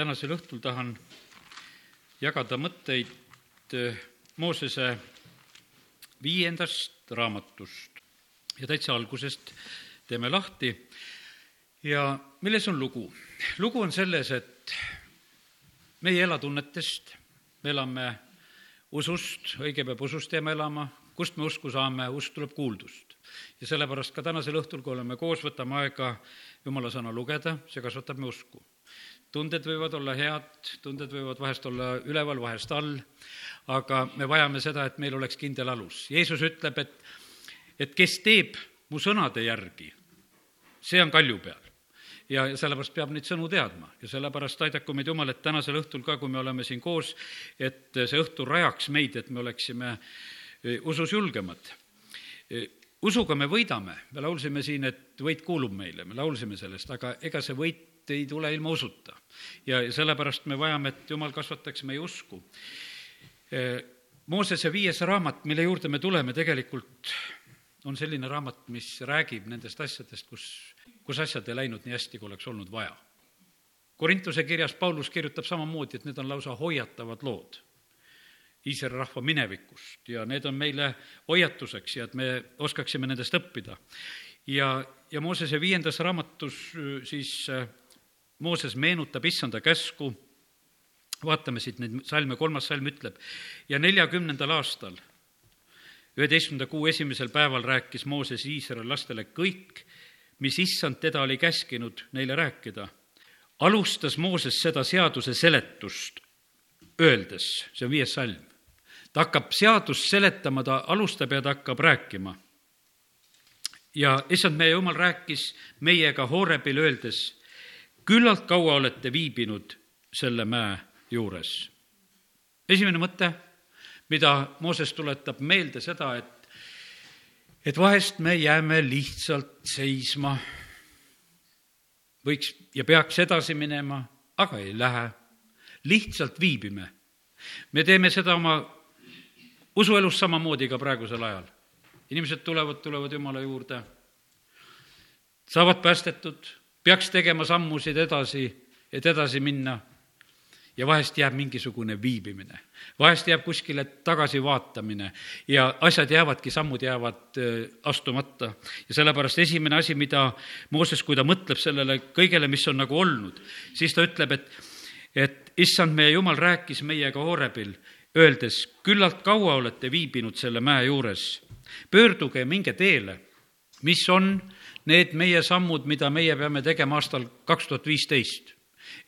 tänasel õhtul tahan jagada mõtteid eh, Moosese viiendast raamatust ja täitsa algusest teeme lahti. ja milles on lugu? lugu on selles, et me ei ela tunnetest, me elame usust, õige peab usust jääma elama, kust me usku saame, usk tuleb kuuldust. ja sellepärast ka tänasel õhtul, kui oleme koos, võtame aega jumala sõna lugeda, see kasvatab me usku tunded võivad olla head, tunded võivad vahest olla üleval, vahest all, aga me vajame seda, et meil oleks kindel alus. Jeesus ütleb, et, et kes teeb mu sõnade järgi, see on kalju peal. ja sellepärast peab neid sõnu teadma. Ja sellepärast aidaku meid Jumal, et tänasel õhtul ka, kui me oleme siin koos, et see õhtu rajaks meid, et me oleksime e, usus julgemad. E, usuga me võidame, me laulsime siin, et võit kuulub meile, me laulsime sellest, aga ega see võit ei tule ilma usuta. ja sellepärast me vajame, et Jumal kasvataks meie usku. Moosese viies raamat, mille juurde me tuleme, tegelikult on selline raamat, mis räägib nendest asjadest, kus, kus asjad ei läinud nii hästi, kui oleks olnud vaja. Korintuse kirjas Paulus kirjutab samamoodi, et need on lausa hoiatavad lood Iisraeli rahva minevikust ja need on meile hoiatuseks ja et me oskaksime nendest õppida. ja, ja Moosese viiendas raamatus siis Mooses meenutab issanda käsku, vaatame siit neid salme, kolmas salm ütleb, ja neljakümnendal aastal, üheteistkümnenda kuu esimesel päeval rääkis Mooses Iisraeli lastele kõik, mis issand teda oli käskinud neile rääkida. alustas Mooses seda seaduse seletust öeldes, see on viies salm. ta hakkab seadust seletama, ta alustab ja ta hakkab rääkima. ja issand meie jumal rääkis meiega Hoorebil öeldes küllalt kaua olete viibinud selle mäe juures. esimene mõte, mida Mooses tuletab meelde seda, et, et vahest me jääme lihtsalt seisma, võiks ja peaks edasi minema, aga ei lähe. lihtsalt viibime. me teeme seda oma usuelus samamoodi ka praegusel ajal. inimesed tulevad, tulevad Jumala juurde, saavad päästetud peaks tegema sammusid edasi, et edasi minna. Ja vahest jääb mingisugune viibimine, vahest jääb kuskile tagasivaatamine ja asjad jäävadki, sammud jäävad äh, astumata. ja sellepärast esimene asi, mida Mooses, kui ta mõtleb sellele kõigele, mis on nagu olnud, siis ta ütleb, et, et issand, meie jumal rääkis meiega Horebil, öeldes, küllalt kaua olete viibinud selle mäe juures, pöörduge ja minge teele, mis on need meie sammud, mida meie peame tegema aastal kaks tuhat viisteist.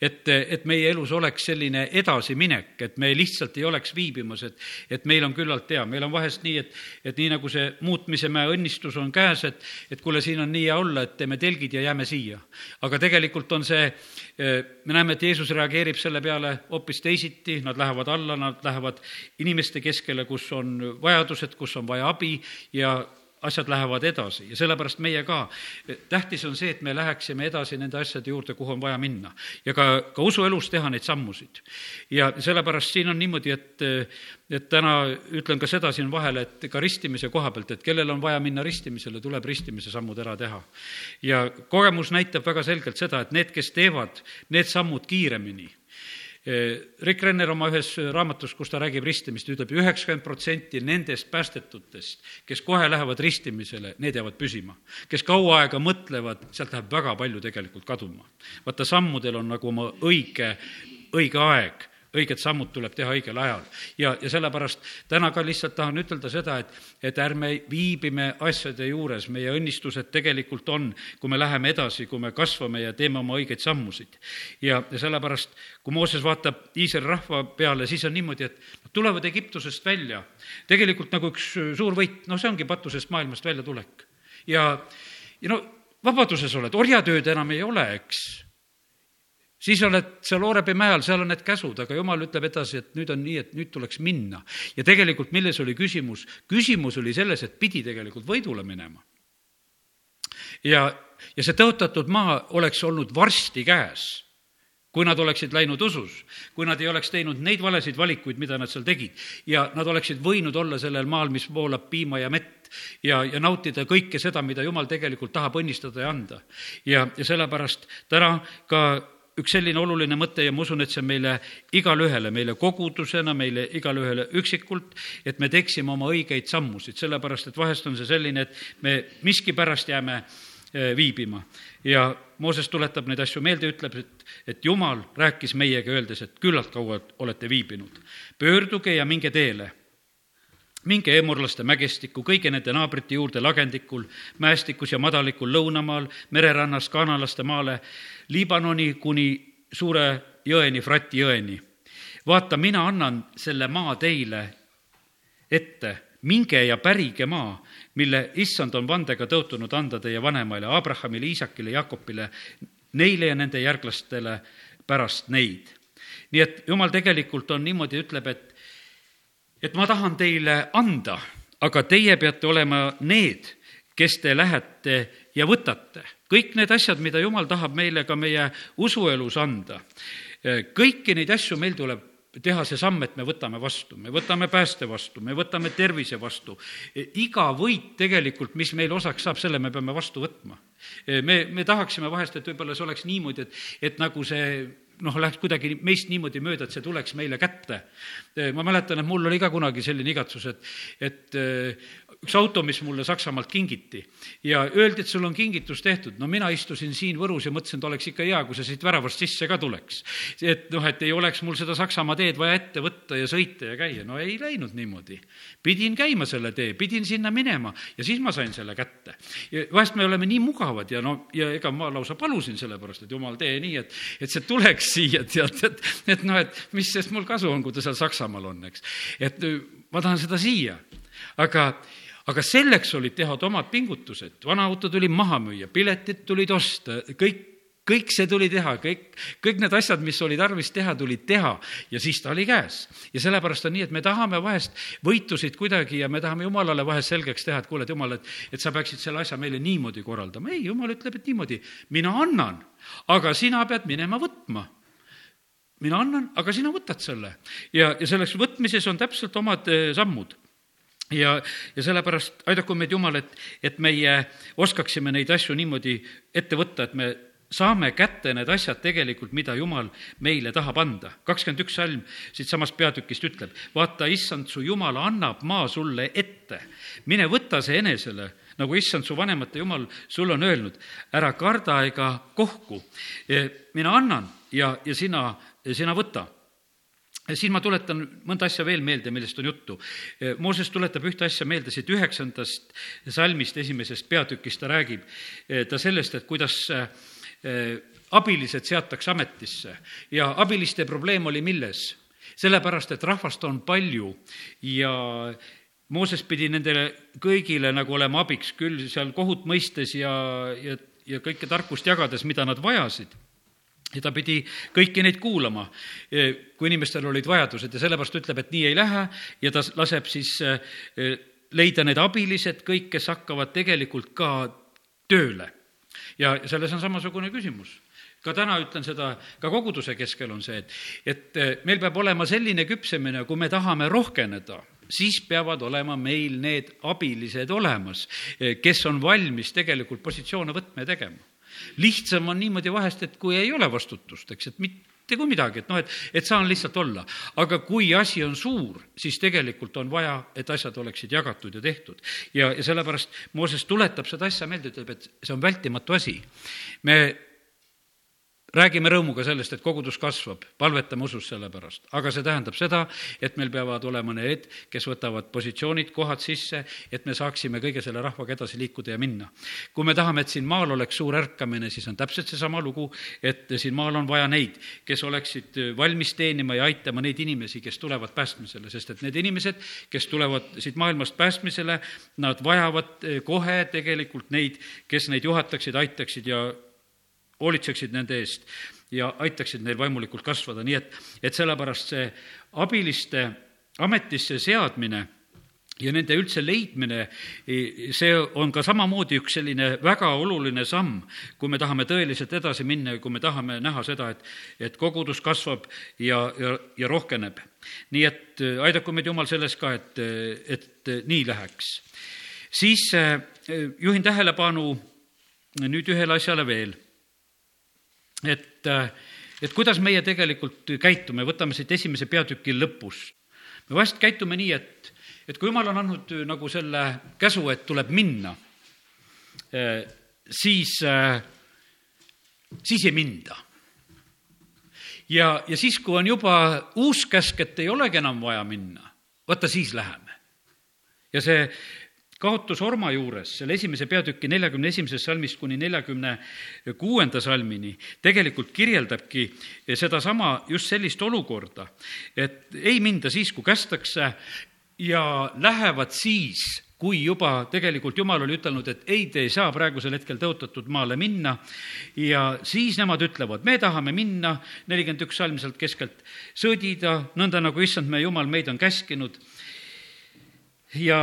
Et, et meie elus oleks selline edasiminek, et me lihtsalt ei oleks viibimas, et, et meil on küllalt hea, meil on vahest nii, et, et nii nagu see muutmise mäe õnnistus on käes, et, et kuule, siin on nii hea olla, et teeme telgid ja jääme siia. aga tegelikult on see, me näeme, et Jeesus reageerib selle peale hoopis teisiti, nad lähevad alla, nad lähevad inimeste keskele, kus on vajadused, kus on vaja abi ja asjad lähevad edasi ja sellepärast meie ka. tähtis on see, et me läheksime edasi nende asjade juurde, kuhu on vaja minna ja ka, ka usuelus teha neid sammusid. ja sellepärast siin on niimoodi, et, et täna ütlen ka seda siin vahele, et ka ristimise koha pealt, et kellel on vaja minna ristimisele, tuleb ristimise sammud ära teha. ja kogemus näitab väga selgelt seda, et need, kes teevad need sammud kiiremini Rick Renner oma ühes raamatus, kus ta räägib ristimist, ütleb üheksakümmend protsenti nendest päästetutest, kes kohe lähevad ristimisele, need jäävad püsima. kes kaua aega mõtlevad, sealt läheb väga palju tegelikult kaduma. vaata, sammudel on nagu oma õige, õige aeg õiged sammud tuleb teha õigel ajal. ja, ja sellepärast täna ka lihtsalt tahan ütelda seda, et, et ärme viibime asjade juures, meie õnnistused tegelikult on, kui me läheme edasi, kui me kasvame ja teeme oma õigeid sammusid. ja, ja sellepärast, kui Mooses vaatab Iisraeli rahva peale, siis on niimoodi, et nad tulevad Egiptusest välja. tegelikult nagu üks suur võit, noh, see ongi patusest maailmast väljatulek. ja, ja no vabaduses oled, orjatööd enam ei ole, eks siis oled seal Oorepi mäe all, seal on need käsud, aga jumal ütleb edasi, et nüüd on nii, et nüüd tuleks minna. ja tegelikult milles oli küsimus? küsimus oli selles, et pidi tegelikult võidule minema. ja, ja see tõotatud maa oleks olnud varsti käes kui nad oleksid läinud usus, kui nad ei oleks teinud neid valesid valikuid, mida nad seal tegid ja nad oleksid võinud olla sellel maal, mis voolab piima ja mett ja, ja nautida kõike seda, mida jumal tegelikult tahab õnnistada ja anda. ja, ja sellepärast täna ka üks selline oluline mõte ja ma usun, et see on meile igale ühele, meile kogudusena, meile igale ühele üksikult, et me teeksime oma õigeid sammusid, sellepärast et vahest on see selline, et me miskipärast jääme eh, viibima. ja Mooses tuletab neid asju meelde, ütleb, et, et Jumal rääkis meiega, öeldes, et küllalt kaua olete viibinud. pöörduge ja minge teele minge eemurlaste mägestikku, kõigi nende naabrite juurde lagendikul, mäestikus ja madalikul lõunamaal, mererannas, kanalaste maale, Liibanoni kuni suure jõeni, Frati jõeni. vaata, mina annan selle maa teile ette, minge ja pärige maa, mille issand on vandega tõotunud anda teie vanemaile, Abrahamile, Iisakile, Jakobile, neile ja nende järglastele pärast neid. nii et jumal tegelikult on niimoodi, ütleb, et et ma tahan teile anda, aga teie peate olema need, kes te lähete ja võtate. kõik need asjad, mida Jumal tahab meile ka meie usuelus anda, kõiki neid asju meil tuleb teha see samm, et me võtame vastu, me võtame pääste vastu, me võtame tervise vastu. iga võit tegelikult, mis meil osaks saab, selle me peame vastu võtma. me, me tahaksime vahest, et võib-olla see oleks niimoodi, et, et nagu see noh, läheks kuidagi meist niimoodi mööda, et see tuleks meile kätte. ma mäletan, et mul oli ka kunagi selline igatsus, et, et üks auto, mis mulle Saksamaalt kingiti ja öeldi, et sul on kingitus tehtud, no mina istusin siin Võrus ja mõtlesin, et oleks ikka hea, kui see siit väravast sisse ka tuleks. et noh, et ei oleks mul seda Saksamaa teed vaja ette võtta ja sõita ja käia, no ei läinud niimoodi. pidin käima selle tee, pidin sinna minema ja siis ma sain selle kätte. vahest me oleme nii mugavad ja no, ja ega ma lausa palusin sellepärast, et jumal, tee nii, et, et see tuleks siia, tead, et, et noh, et mis sest mul kasu on, kui ta seal Saksamaal on, eks. et ma tahan seda siia, aga aga selleks olid teha omad pingutused, vana auto tuli maha müüa, piletid tulid osta, kõik, kõik see tuli teha, kõik, kõik need asjad, mis oli tarvis teha, tulid teha ja siis ta oli käes. ja sellepärast on nii, et me tahame vahest võitusid kuidagi ja me tahame jumalale vahest selgeks teha, et kuule, et jumal, et, et sa peaksid selle asja meile niimoodi korraldama. ei, jumal ütleb, et niimoodi, mina annan, aga sina pead minema võtma mina annan, aga sina võtad selle. ja, ja selleks võtmises on täpselt omad eh, sammud ja, ja sellepärast aidaku meid Jumal, et, et meie oskaksime neid asju niimoodi ette võtta, et me saame kätte need asjad tegelikult, mida Jumal meile tahab anda. kakskümmend üks salm siitsamast peatükist ütleb, vaata, issand, su Jumal annab maa sulle ette. mine võta see enesele, nagu issand, su vanemate Jumal sulle on öelnud, ära karda ega kohku. mina annan ja, ja sina, sina võta siin ma tuletan mõnda asja veel meelde, millest on juttu. Mooses tuletab ühte asja meelde siit üheksandast salmist, esimesest peatükist, ta räägib ta sellest, et kuidas eh, abilised seatakse ametisse ja abiliste probleem oli milles? sellepärast, et rahvast on palju ja Mooses pidi nendele kõigile nagu olema abiks, küll seal kohut mõistes ja, ja, ja kõike tarkust jagades, mida nad vajasid ja ta pidi kõiki neid kuulama, e, kui inimestel olid vajadused. Ja sellepärast ütleb, et nii ei lähe. Ja ta laseb siis e, e, leida need abilised, kõik, kes hakkavad tegelikult ka tööle. ja selles on samasugune küsimus. Ka täna ütlen seda, ka koguduse keskel on see, et, et meil peab olema selline küpsemine, kui me tahame rohkeneda, siis peavad olema meil need abilised olemas, kes on valmis tegelikult positsioone võtma ja tegema lihtsam on niimoodi vahest, et kui ei ole vastutust, eks, et mitte kui midagi, et noh, et, et saan lihtsalt olla. aga kui asi on suur, siis tegelikult on vaja, et asjad oleksid jagatud ja tehtud. ja, ja sellepärast Mooses tuletab seda asja meelde, ütleb, et see on vältimatu asi. me räägime rõõmuga sellest, et kogudus kasvab, palvetame usus selle pärast, aga see tähendab seda, et meil peavad olema need, kes võtavad positsioonid, kohad sisse, et me saaksime kõige selle rahvaga edasi liikuda ja minna. kui me tahame, et siin maal oleks suur ärkamine, siis on täpselt seesama lugu, et siin maal on vaja neid, kes oleksid valmis teenima ja aitama neid inimesi, kes tulevad päästmisele, sest et need inimesed, kes tulevad siit maailmast päästmisele, nad vajavad kohe tegelikult neid, kes neid juhataksid, aitaksid ja hoolitseksid nende eest ja aitaksid neil vaimulikult kasvada, nii et, et sellepärast see abiliste ametisse seadmine ja nende üldse leidmine, see on ka samamoodi üks selline väga oluline samm, kui me tahame tõeliselt edasi minna ja kui me tahame näha seda, et, et kogudus kasvab ja, ja, ja rohkeneb. nii et aidaku meid Jumal selles ka, et, et nii läheks. siis eh, juhin tähelepanu nüüd ühele asjale veel et äh, et kuidas meie tegelikult käitume, võtame siit esimese peatüki lõpus. me vahest käitume nii, et, et kui jumal on andnud nagu selle käsu, et tuleb minna, siis, siis ei minda ja, ja siis, kui on juba uus käsk, et ei olegi enam vaja minna, vaata siis läheme. ja see kaotusorma juures, selle esimese peatüki neljakümne esimesest salmist kuni neljakümne kuuenda salmini, tegelikult kirjeldabki sedasama, just sellist olukorda, et ei minda siis, kui kästakse ja lähevad siis, kui juba tegelikult Jumal oli ütelnud, et ei, te ei saa praegusel hetkel tõotatud maale minna ja siis nemad ütlevad, me tahame minna, nelikümmend üks salm sealt keskelt, sõdida, nõnda nagu issand meie Jumal meid on käskinud. ja,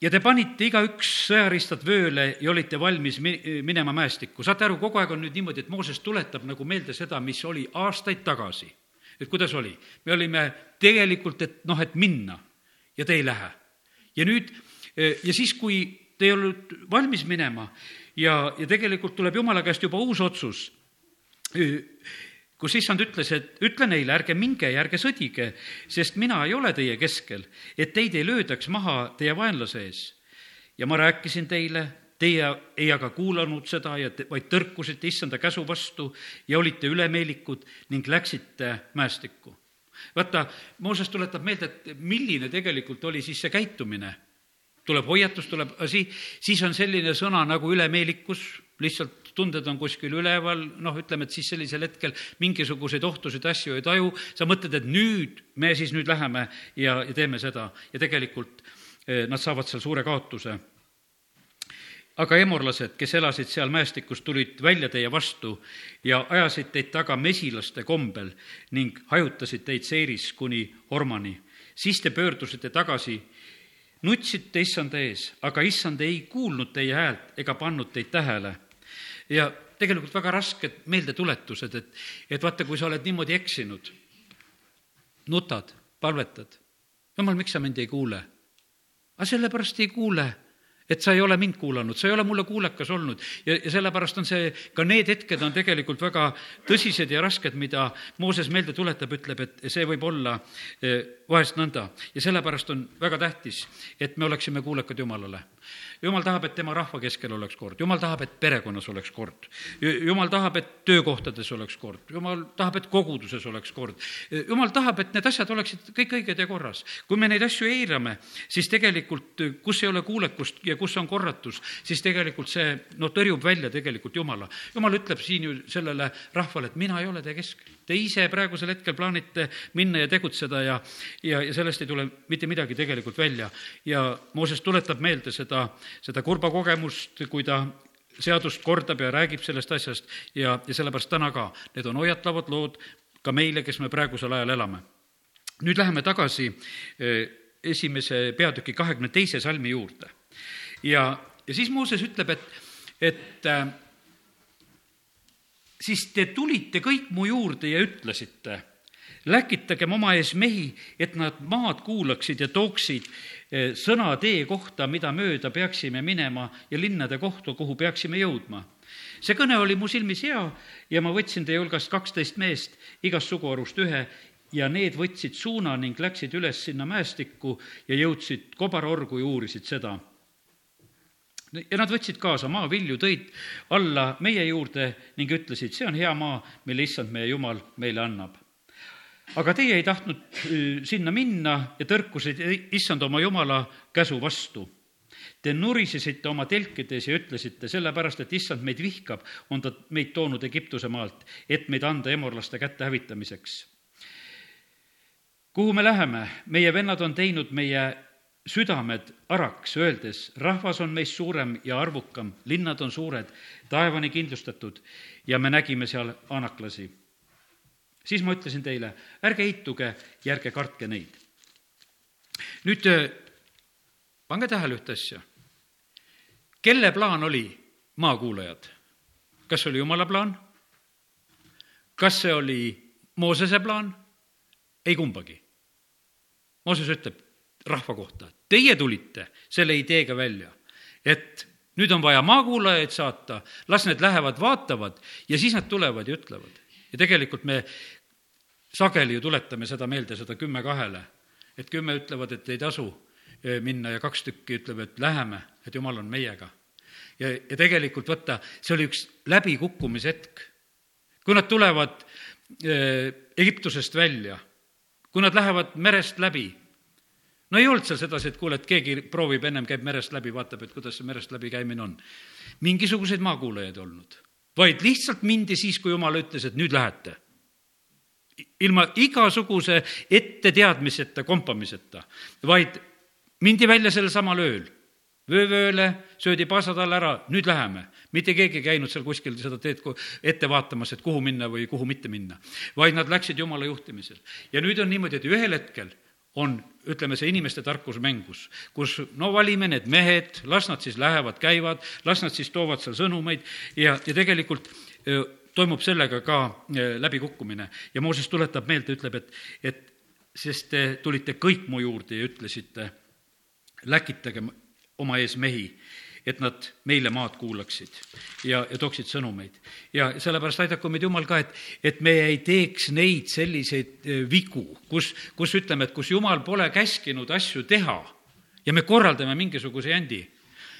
ja te panite igaüks sõjaristad vööle ja olite valmis mi-, minema mäestikku. saate aru, kogu aeg on nüüd niimoodi, et Mooses tuletab nagu meelde seda, mis oli aastaid tagasi. et kuidas oli? me olime tegelikult, et noh, et minna ja te ei lähe. ja nüüd ja siis, kui te ei olnud valmis minema ja, ja tegelikult tuleb Jumala käest juba uus otsus, kus issand ütles, et ütle neile, ärge minge ja ärge sõdige, sest mina ei ole teie keskel, et teid ei löödaks maha teie vaenlase ees. ja ma rääkisin teile, teie ei aga kuulanud seda ja te, vaid tõrkusite issanda käsu vastu ja olite ülemeelikud ning läksite mäestikku. vaata, Mooses tuletab meelde, et milline tegelikult oli siis see käitumine tuleb hoiatus, tuleb asi, siis on selline sõna nagu ülemeelikus, lihtsalt tunded on kuskil üleval, noh, ütleme, et siis sellisel hetkel mingisuguseid ohtusid asju ei taju, sa mõtled, et nüüd, me siis nüüd läheme ja, ja teeme seda ja tegelikult eh, nad saavad seal suure kaotuse. aga emorlased, kes elasid seal mäestikus, tulid välja teie vastu ja ajasid teid taga mesilaste kombel ning hajutasid teid seiris kuni Ormani. siis te pöördusite tagasi nutsite issanda ees, aga issand ei kuulnud teie häält ega pannud teid tähele. Ja tegelikult väga rasked meeldetuletused, et, et vaata, kui sa oled niimoodi eksinud, nutad, palvetad, jumal, miks sa mind ei kuule? aga sellepärast ei kuule et sa ei ole mind kuulanud, sa ei ole mulle kuulekas olnud. Ja, ja sellepärast on see, ka need hetked on tegelikult väga tõsised ja rasked, mida Mooses meelde tuletab, ütleb, et see võib olla eh, vahest nõnda. Ja sellepärast on väga tähtis, et me oleksime kuulekad Jumalale jumal tahab, et tema rahva keskel oleks kord, jumal tahab, et perekonnas oleks kord. jumal tahab, et töökohtades oleks kord, jumal tahab, et koguduses oleks kord. jumal tahab, et need asjad oleksid kõik õiged ja korras. kui me neid asju eirame, siis tegelikult, kus ei ole kuulekust ja kus on korratus, siis tegelikult see no tõrjub välja tegelikult Jumala. Jumal ütleb siin ju sellele rahvale, et mina ei ole teie keskel. Te ise praegusel hetkel plaanite minna ja tegutseda ja, ja, ja sellest ei tule mitte midagi tegelikult välja. ja Mooses tuletab meelde seda seda kurba kogemust, kui ta seadust kordab ja räägib sellest asjast ja, ja sellepärast täna ka, need on hoiatavad lood ka meile, kes me praegusel ajal elame. nüüd läheme tagasi eh, esimese peatüki kahekümne teise salmi juurde. ja, ja siis Mooses ütleb, et, et äh, siis te tulite kõik mu juurde ja ütlesite, läkitagem oma ees mehi, et nad maad kuulaksid ja tooksid Eh, sõna tee kohta, mida mööda peaksime minema ja linnade kohta, kuhu peaksime jõudma. see kõne oli mu silmis hea ja ma võtsin teie hulgast kaksteist meest, igast suguharust ühe, ja need võtsid suuna ning läksid üles sinna mäestikku ja jõudsid kobarorgu ja uurisid seda ja nad võtsid kaasa maavilju, tõid alla meie juurde ning ütlesid, see on hea maa, mille issand meie Jumal meile annab aga teie ei tahtnud äh, sinna minna ja tõrkusite issand oma jumala käsu vastu. Te nurisesite oma telkides ja ütlesite, sellepärast et issand meid vihkab, on ta meid toonud Egiptuse maalt, et meid anda emorlaste kätte hävitamiseks. kuhu me läheme? meie vennad on teinud meie südamed araks, öeldes, rahvas on meist suurem ja arvukam, linnad on suured, taevani kindlustatud ja me nägime seal anaklasi siis ma ütlesin teile, ärge heituge ja ärge kartke neid. nüüd äh, pange tähele ühte asja. kelle plaan oli maakuulajad? kas oli jumala plaan? kas see oli Moosese plaan? ei kumbagi. Mooses ütleb rahva kohta, teie tulite selle ideega välja, et nüüd on vaja maakuulajaid saata, las need lähevad, vaatavad ja siis nad tulevad ja ütlevad ja tegelikult me sageli ju tuletame seda meelde, seda kümme kahele, et kümme ütlevad, et ei tasu eh, minna ja kaks tükki ütlevad, et läheme, et jumal on meiega. ja, ja tegelikult vaata, see oli üks läbikukkumishetk. kui nad tulevad äh, Egiptusest välja, kui nad lähevad merest läbi, no ei olnud seal sedasi, et kuule, et keegi proovib, ennem käib merest läbi, vaatab, et kuidas see merest läbi käimine on. mingisuguseid maakuulajaid olnud, vaid lihtsalt mindi siis, kui jumal ütles, et nüüd lähete ilma igasuguse etteteadmiseta, kompamiseta, vaid mindi välja sellel samal ööl. vöövööle söödi paasad alla ära, nüüd läheme. mitte keegi ei käinud seal kuskil seda teed ette vaatamas, et kuhu minna või kuhu mitte minna, vaid nad läksid jumala juhtimisel. ja nüüd on niimoodi, et ühel hetkel on, ütleme, see inimeste tarkus mängus, kus no valime need mehed, las nad siis lähevad, käivad, las nad siis toovad seal sõnumeid ja, ja tegelikult toimub sellega ka eh, läbikukkumine ja Mooses tuletab meelde, ütleb, et, et sest te tulite kõik mu juurde ja ütlesite, läkitage oma ees mehi, et nad meile maad kuulaksid ja, ja tooksid sõnumeid. ja sellepärast aidaku meid Jumal ka, et, et me ei teeks neid selliseid eh, vigu, kus, kus ütleme, et kus Jumal pole käskinud asju teha ja me korraldame mingisuguse jandi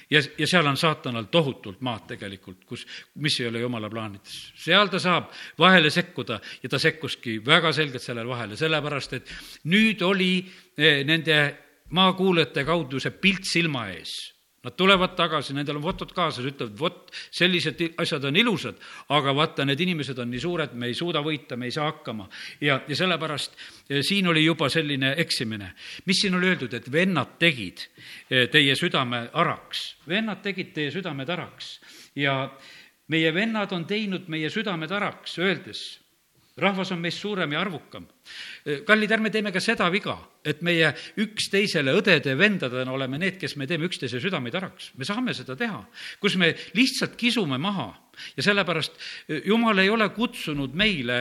ja, ja seal on saatanal tohutult maad tegelikult, kus, mis ei ole jumala plaanides. seal ta saab vahele sekkuda ja ta sekkuski väga selgelt sellele vahele, sellepärast et nüüd oli eh, nende maakuulajate kaudu see pilt silma ees Nad tulevad tagasi, nendel on fotod kaasas, ütlevad, vot, sellised asjad on ilusad, aga vaata, need inimesed on nii suured, me ei suuda võita, me ei saa hakkama. ja, ja sellepärast eh, siin oli juba selline eksimine. mis siin oli öeldud, et vennad tegid eh, teie südame araks, vennad tegid teie südamed araks ja meie vennad on teinud meie südamed araks, öeldes, rahvas on meist suurem ja arvukam. kallid, ärme teeme ka seda viga, et meie üksteisele õdede-vendadena oleme need, kes me teeme üksteise südameid araks. me saame seda teha, kus me lihtsalt kisume maha ja sellepärast e, Jumal ei ole kutsunud meile,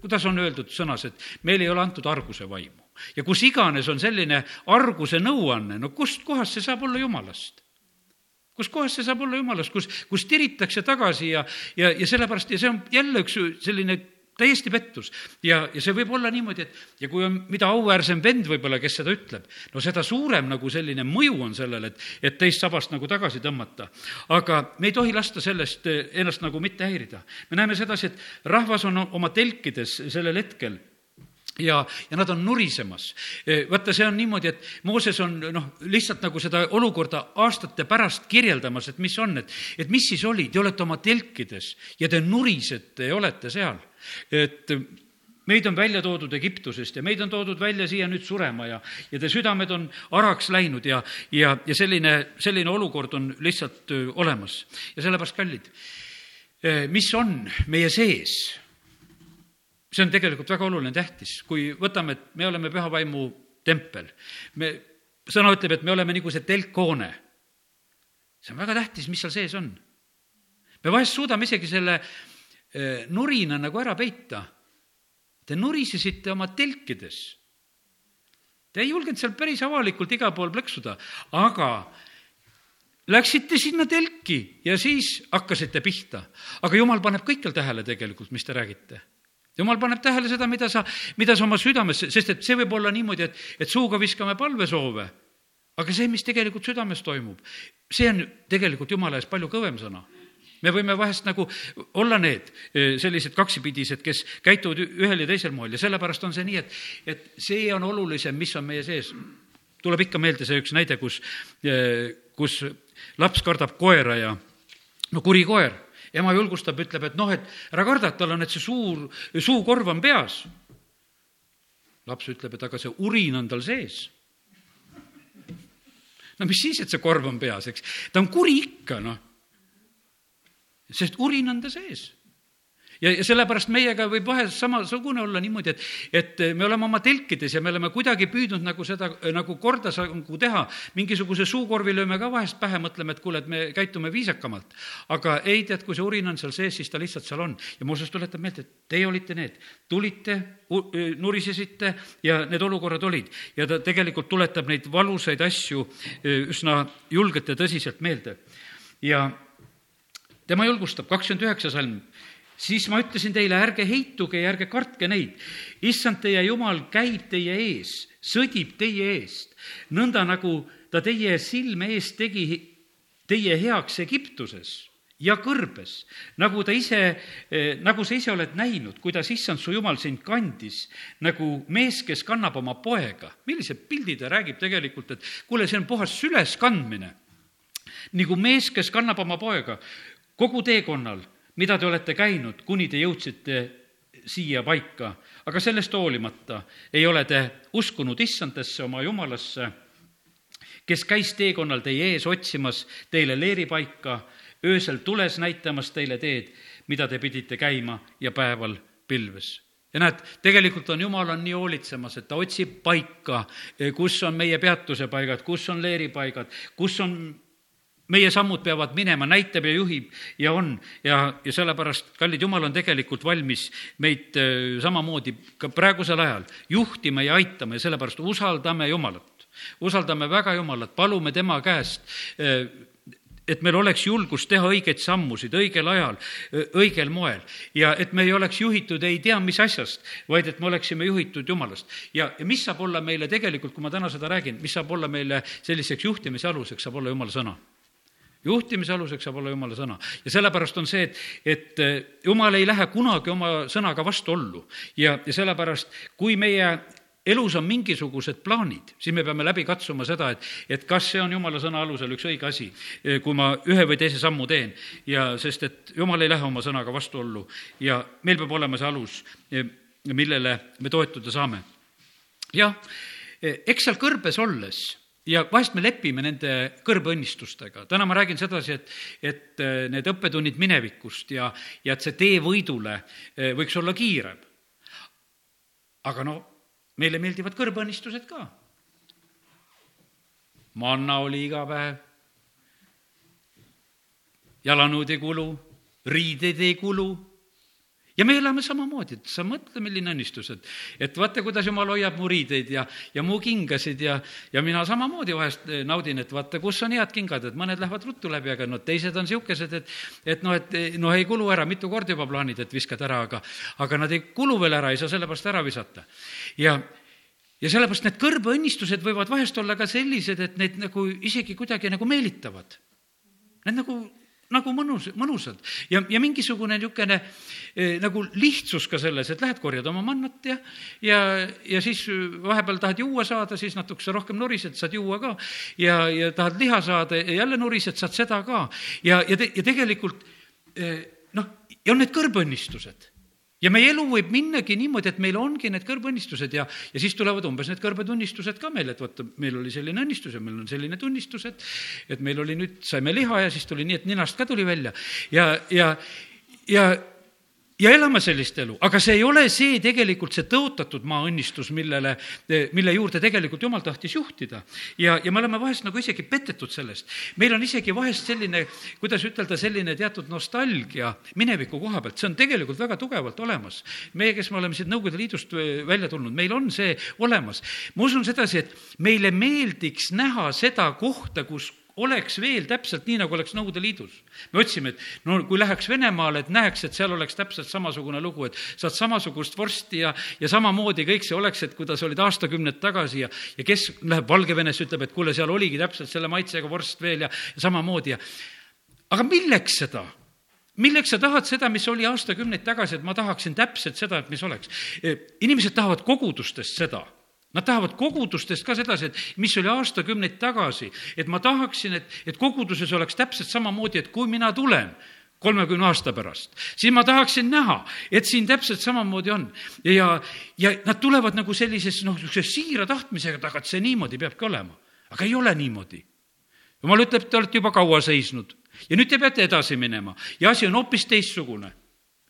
kuidas on öeldud sõnas, et meil ei ole antud arguse vaimu. ja kus iganes on selline arguse nõuanne, no kust kohast see saab olla Jumalast? kus kohas see saab olla jumalast, kus, kus tiritakse tagasi ja, ja, ja sellepärast ja see on jälle üks selline täiesti pettus. ja, ja see võib olla niimoodi, et ja kui on, mida auväärsem vend võib-olla, kes seda ütleb, no seda suurem nagu selline mõju on sellel, et, et teist sabast nagu tagasi tõmmata. aga me ei tohi lasta sellest eh, ennast nagu mitte häirida. me näeme sedasi, et rahvas on oma telkides sellel hetkel ja, ja nad on nurisemas. Eh, vaata, see on niimoodi, et Mooses on noh, lihtsalt nagu seda olukorda aastate pärast kirjeldamas, et mis on, et, et mis siis oli, te olete oma telkides ja te nurisete ja olete seal et meid on välja toodud Egiptusest ja meid on toodud välja siia nüüd surema ja, ja te südamed on araks läinud ja, ja, ja selline, selline olukord on lihtsalt olemas. ja sellepärast, kallid, mis on meie sees, see on tegelikult väga oluline, tähtis, kui võtame, et me oleme püha vaimu tempel, me, sõna ütleb, et me oleme nagu see telkhoone. see on väga tähtis, mis seal sees on. me vahest suudame isegi selle nurina nagu ära peita. Te nurisesite oma telkides. Te ei julgenud seal päris avalikult igal pool plõksuda, aga läksite sinna telki ja siis hakkasite pihta. aga jumal paneb kõikjal tähele tegelikult, mis te räägite jumal paneb tähele seda, mida sa, mida sa oma südames, sest et see võib olla niimoodi, et, et suuga viskame palvesoove, aga see, mis tegelikult südames toimub, see on tegelikult jumala ees palju kõvem sõna me võime vahest nagu olla need eh, sellised kaksipidised, kes käituvad ühel ja teisel moel ja sellepärast on see nii, et, et see on olulisem, mis on meie sees. tuleb ikka meelde see üks näide, kus, eh, kus laps kardab koera ja no kuri koer, ema julgustab, ütleb, et noh, et ära karda, et tal on, et see suur, suukorv on peas. laps ütleb, et aga see urin on tal sees no mis siis, et see korv on peas, eks. ta on kuri ikka, noh sest urin on ta sees ja, ja sellepärast meiega võib vahest samasugune olla niimoodi, et, et me oleme oma telkides ja me oleme kuidagi püüdnud nagu seda nagu korda nagu teha, mingisuguse suukorvi lööme ka vahest pähe, mõtleme, et kuule, et me käitume viisakamalt. aga ei, tead, kui see urin on seal sees, siis ta lihtsalt seal on. ja Mooses tuletab meelde, et teie olite need, tulite, nurisesite ja need olukorrad olid. ja ta tegelikult tuletab neid valusaid asju üsna julgelt ja tõsiselt meelde. ja tema julgustab, kakskümmend üheksa salm, siis ma ütlesin teile, ärge heituge ja ärge kartke neid. issand teie jumal käib teie ees, sõdib teie eest, nõnda nagu ta teie silme ees tegi teie heaks Egiptuses ja kõrbes, nagu ta ise, eh, nagu sa ise oled näinud, kuidas issand su jumal sind kandis, nagu mees, kes kannab oma poega. millised pildid ta räägib tegelikult, et kuule, see on puhas süleskandmine. nagu mees, kes kannab oma poega kogu teekonnal, mida te olete käinud, kuni te jõudsite siia paika, aga sellest hoolimata ei ole te uskunud issandesse, oma jumalasse, kes käis teekonnal teie ees otsimas teile leeripaika öösel tules näitamas teile teed, mida te pidite käima ja päeval pilves. Ja näed, tegelikult on Jumal on nii hoolitsemas, et ta otsib paika, kus on meie peatuse paigad, kus on leeripaigad, kus on meie sammud peavad minema, näitab ja juhib ja on ja, ja sellepärast, kallid Jumal on tegelikult valmis meid äh, samamoodi ka praegusel ajal juhtima ja aitama ja sellepärast usaldame Jumalat. usaldame väga Jumalat, palume tema käest äh, et meil oleks julgust teha õigeid sammusid õigel ajal, õigel moel ja et me ei oleks juhitud ei tea mis asjast, vaid et me oleksime juhitud Jumalast. ja, ja mis saab olla meile tegelikult, kui ma täna seda räägin, mis saab olla meile selliseks juhtimise aluseks, saab olla Jumala sõna juhtimise aluseks saab olla Jumala sõna. ja sellepärast on see, et, et Jumal ei lähe kunagi oma sõnaga vastuollu ja, ja sellepärast, kui meie elus on mingisugused plaanid, siis me peame läbi katsuma seda, et, et kas see on jumala sõna alusel üks õige asi, kui ma ühe või teise sammu teen. ja sest, et jumal ei lähe oma sõnaga vastuollu ja meil peab olema see alus, millele me toetuda saame. jah, eks seal kõrbes olles ja vahest me lepime nende kõrbeõnnistustega. täna ma räägin sedasi, et, et need õppetunnid minevikust ja, ja et see tee võidule võiks olla kiirem. aga no meile meeldivad kõrbeõnnistused ka. manna oli iga päev, jalanõud ei kulu, riideid ei kulu ja me elame samamoodi, et sa mõtle, milline õnnistus, et, et vaata, kuidas jumal hoiab mu riideid ja, ja mu kingasid ja, ja mina samamoodi vahest eh, naudin, et vaata, kus on head kingad, et mõned lähevad ruttu läbi, aga no teised on niisugused, et, et noh, et noh, ei kulu ära, mitu korda juba plaanid, et viskad ära, aga, aga nad ei kulu veel ära, ei saa sellepärast ära visata. ja ja sellepärast need kõrbeõnnistused võivad vahest olla ka sellised, et need nagu isegi kuidagi nagu meelitavad. Need nagu, nagu mõnus, mõnusad ja, ja mingisugune niisugune eh, nagu lihtsus ka selles, et lähed korjad oma mannat ja, ja, ja siis vahepeal tahad juua saada, siis natukese rohkem nurised, saad juua ka. ja, ja tahad liha saada ja jälle nurised, saad seda ka. ja, ja te, ja tegelikult eh, noh, ja on need kõrbeõnnistused ja meie elu võib minnagi niimoodi, et meil ongi need kõrbeõnnistused ja, ja siis tulevad umbes need kõrbetunnistused ka meile, et vaata, meil oli selline õnnistus ja meil on selline tunnistus, et, et meil oli nüüd, saime liha ja siis tuli nii, et ninast ka tuli välja. Ja, ja, ja ja elame sellist elu, aga see ei ole see tegelikult see tõotatud maa õnnistus, millele, mille juurde tegelikult jumal tahtis juhtida. ja, ja me oleme vahest nagu isegi petetud sellest. meil on isegi vahest selline, kuidas ütelda, selline teatud nostalgia mineviku koha pealt, see on tegelikult väga tugevalt olemas. meie, kes me oleme siit Nõukogude Liidust välja tulnud, meil on see olemas. ma usun sedasi, et meile meeldiks näha seda kohta, kus oleks veel täpselt nii, nagu oleks Nõukogude Liidus. me otsime, et no kui läheks Venemaale, et näeks, et seal oleks täpselt samasugune lugu, et saad samasugust vorsti ja, ja samamoodi kõik see oleks, et kuidas olid aastakümned tagasi ja, ja kes läheb Valgevenesse, ütleb, et kuule, seal oligi täpselt selle maitsega vorst veel ja, ja samamoodi ja aga milleks seda? milleks sa tahad seda, mis oli aastakümneid tagasi, et ma tahaksin täpselt seda, et mis oleks? inimesed tahavad kogudustest seda Nad tahavad kogudustest ka sedasi, et mis oli aastakümneid tagasi, et ma tahaksin, et, et koguduses oleks täpselt samamoodi, et kui mina tulen kolmekümne aasta pärast, siis ma tahaksin näha, et siin täpselt samamoodi on. ja, ja nad tulevad nagu sellises, noh, niisuguse siira tahtmisega taga, et see niimoodi peabki olema. aga ei ole niimoodi. jumal ütleb, te olete juba kaua seisnud ja nüüd te peate edasi minema ja asi on hoopis teistsugune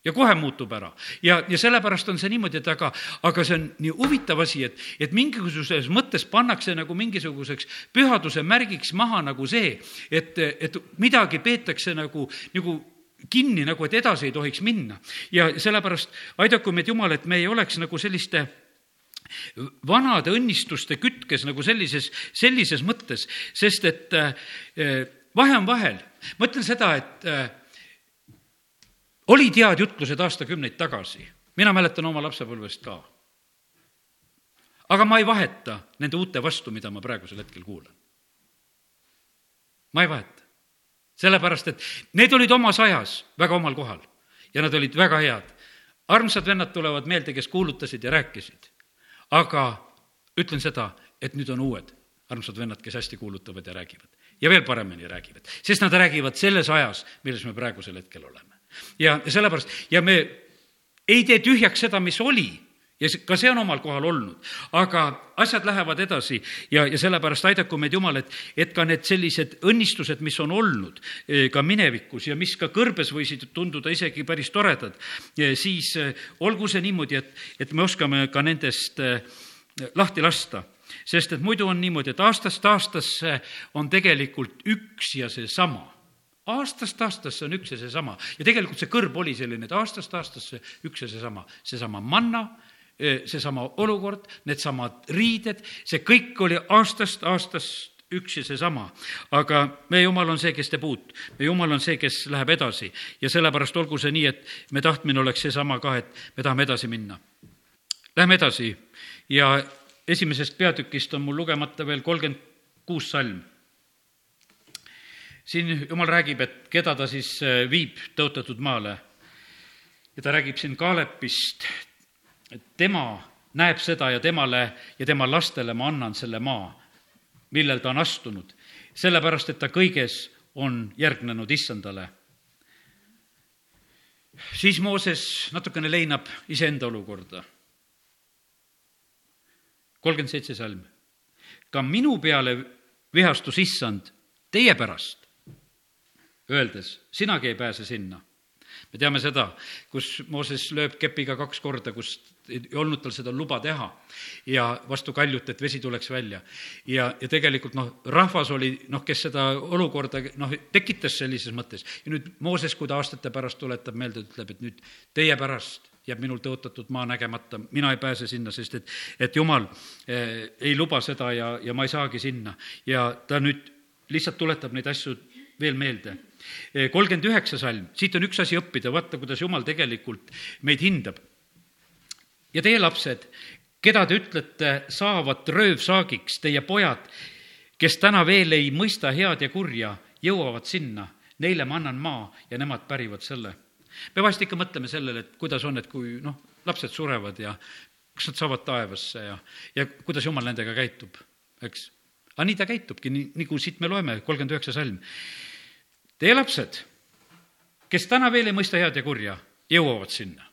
ja kohe muutub ära. ja, ja sellepärast on see niimoodi, et aga, aga see on nii huvitav asi, et, et mingisuguses mõttes pannakse nagu mingisuguseks pühaduse märgiks maha nagu see, et, et midagi peetakse nagu, nagu kinni, nagu et edasi ei tohiks minna. ja sellepärast aidaku meid Jumal, et me ei oleks nagu selliste vanade õnnistuste kütkes nagu sellises, sellises mõttes, sest et äh, vahe on vahel. ma ütlen seda, et äh, olid head jutlused aastakümneid tagasi, mina mäletan oma lapsepõlvest ka. aga ma ei vaheta nende uute vastu, mida ma praegusel hetkel kuulan. ma ei vaheta. sellepärast, et need olid omas ajas väga omal kohal ja nad olid väga head. armsad vennad tulevad meelde, kes kuulutasid ja rääkisid. aga ütlen seda, et nüüd on uued armsad vennad, kes hästi kuulutavad ja räägivad. ja veel paremini räägivad, sest nad räägivad selles ajas, milles me praegusel hetkel oleme. Ja sellepärast, ja me ei tee tühjaks seda, mis oli. Ja ka see on omal kohal olnud, aga asjad lähevad edasi ja, ja sellepärast aidaku meid Jumal, et, et ka need sellised õnnistused, mis on olnud eh, ka minevikus ja mis ka kõrbes võisid tunduda isegi päris toredad, siis eh, olgu see niimoodi, et, et me oskame ka nendest lahti lasta. Sest et muidu on niimoodi, et aastast aastasse on tegelikult üks ja seesama aastast aastasse on üks ja seesama ja tegelikult see kõrb oli selline, et aastast aastasse üks ja seesama, seesama manna, seesama olukord, needsamad riided, see kõik oli aastast aastast üks ja seesama. aga meie Jumal on see, kes teeb uut. meie Jumal on see, kes läheb edasi ja sellepärast olgu see nii, et me tahtmine oleks seesama ka, et me tahame edasi minna. Läheme edasi ja esimesest peatükist on mul lugemata veel kolmkümmend kuus salm. Siin jumal räägib, et keda ta siis äh, viib tõotatud maale. ja ta räägib siin Kaalepist, tema näeb seda ja temale ja tema lastele ma annan selle maa, millel ta on astunud, sellepärast et ta kõiges on järgnenud issandale. siis Mooses natukene leinab iseenda olukorda kolmkümmend seitse salm. ka minu peale vihastus issand teie pärast, öeldes, sinagi ei pääse sinna. me teame seda, kus Mooses lööb kepiga kaks korda, kus ei olnud tal seda luba teha ja vastu kaljut, et vesi tuleks välja. ja, ja tegelikult noh, rahvas oli noh, kes seda olukorda noh, tekitas sellises mõttes ja nüüd Mooses, kui ta aastate pärast tuletab meelde, ütleb, et nüüd teie pärast jääb minul tõotatud maa nägemata, mina ei pääse sinna, sest et, et jumal eh, ei luba seda ja, ja ma ei saagi sinna. ja ta nüüd lihtsalt tuletab neid asju veel meelde. Eh, kolmkümmend üheksa salm, siit on üks asi õppida, vaata, kuidas jumal tegelikult meid hindab. ja teie lapsed, keda te ütlete, saavad röövsaagiks, teie pojad, kes täna veel ei mõista head ja kurja, jõuavad sinna, neile ma annan maa ja nemad pärivad selle me vahest ikka mõtleme sellele, et kuidas on, et kui noh, lapsed surevad ja kas nad saavad taevasse ja, ja kuidas jumal nendega käitub, eks. aga nii ta käitubki, nii, nagu siit me loeme, kolmkümmend üheksa salm. Teie lapsed, kes täna veel ei mõista head ja kurja, jõuavad sinna.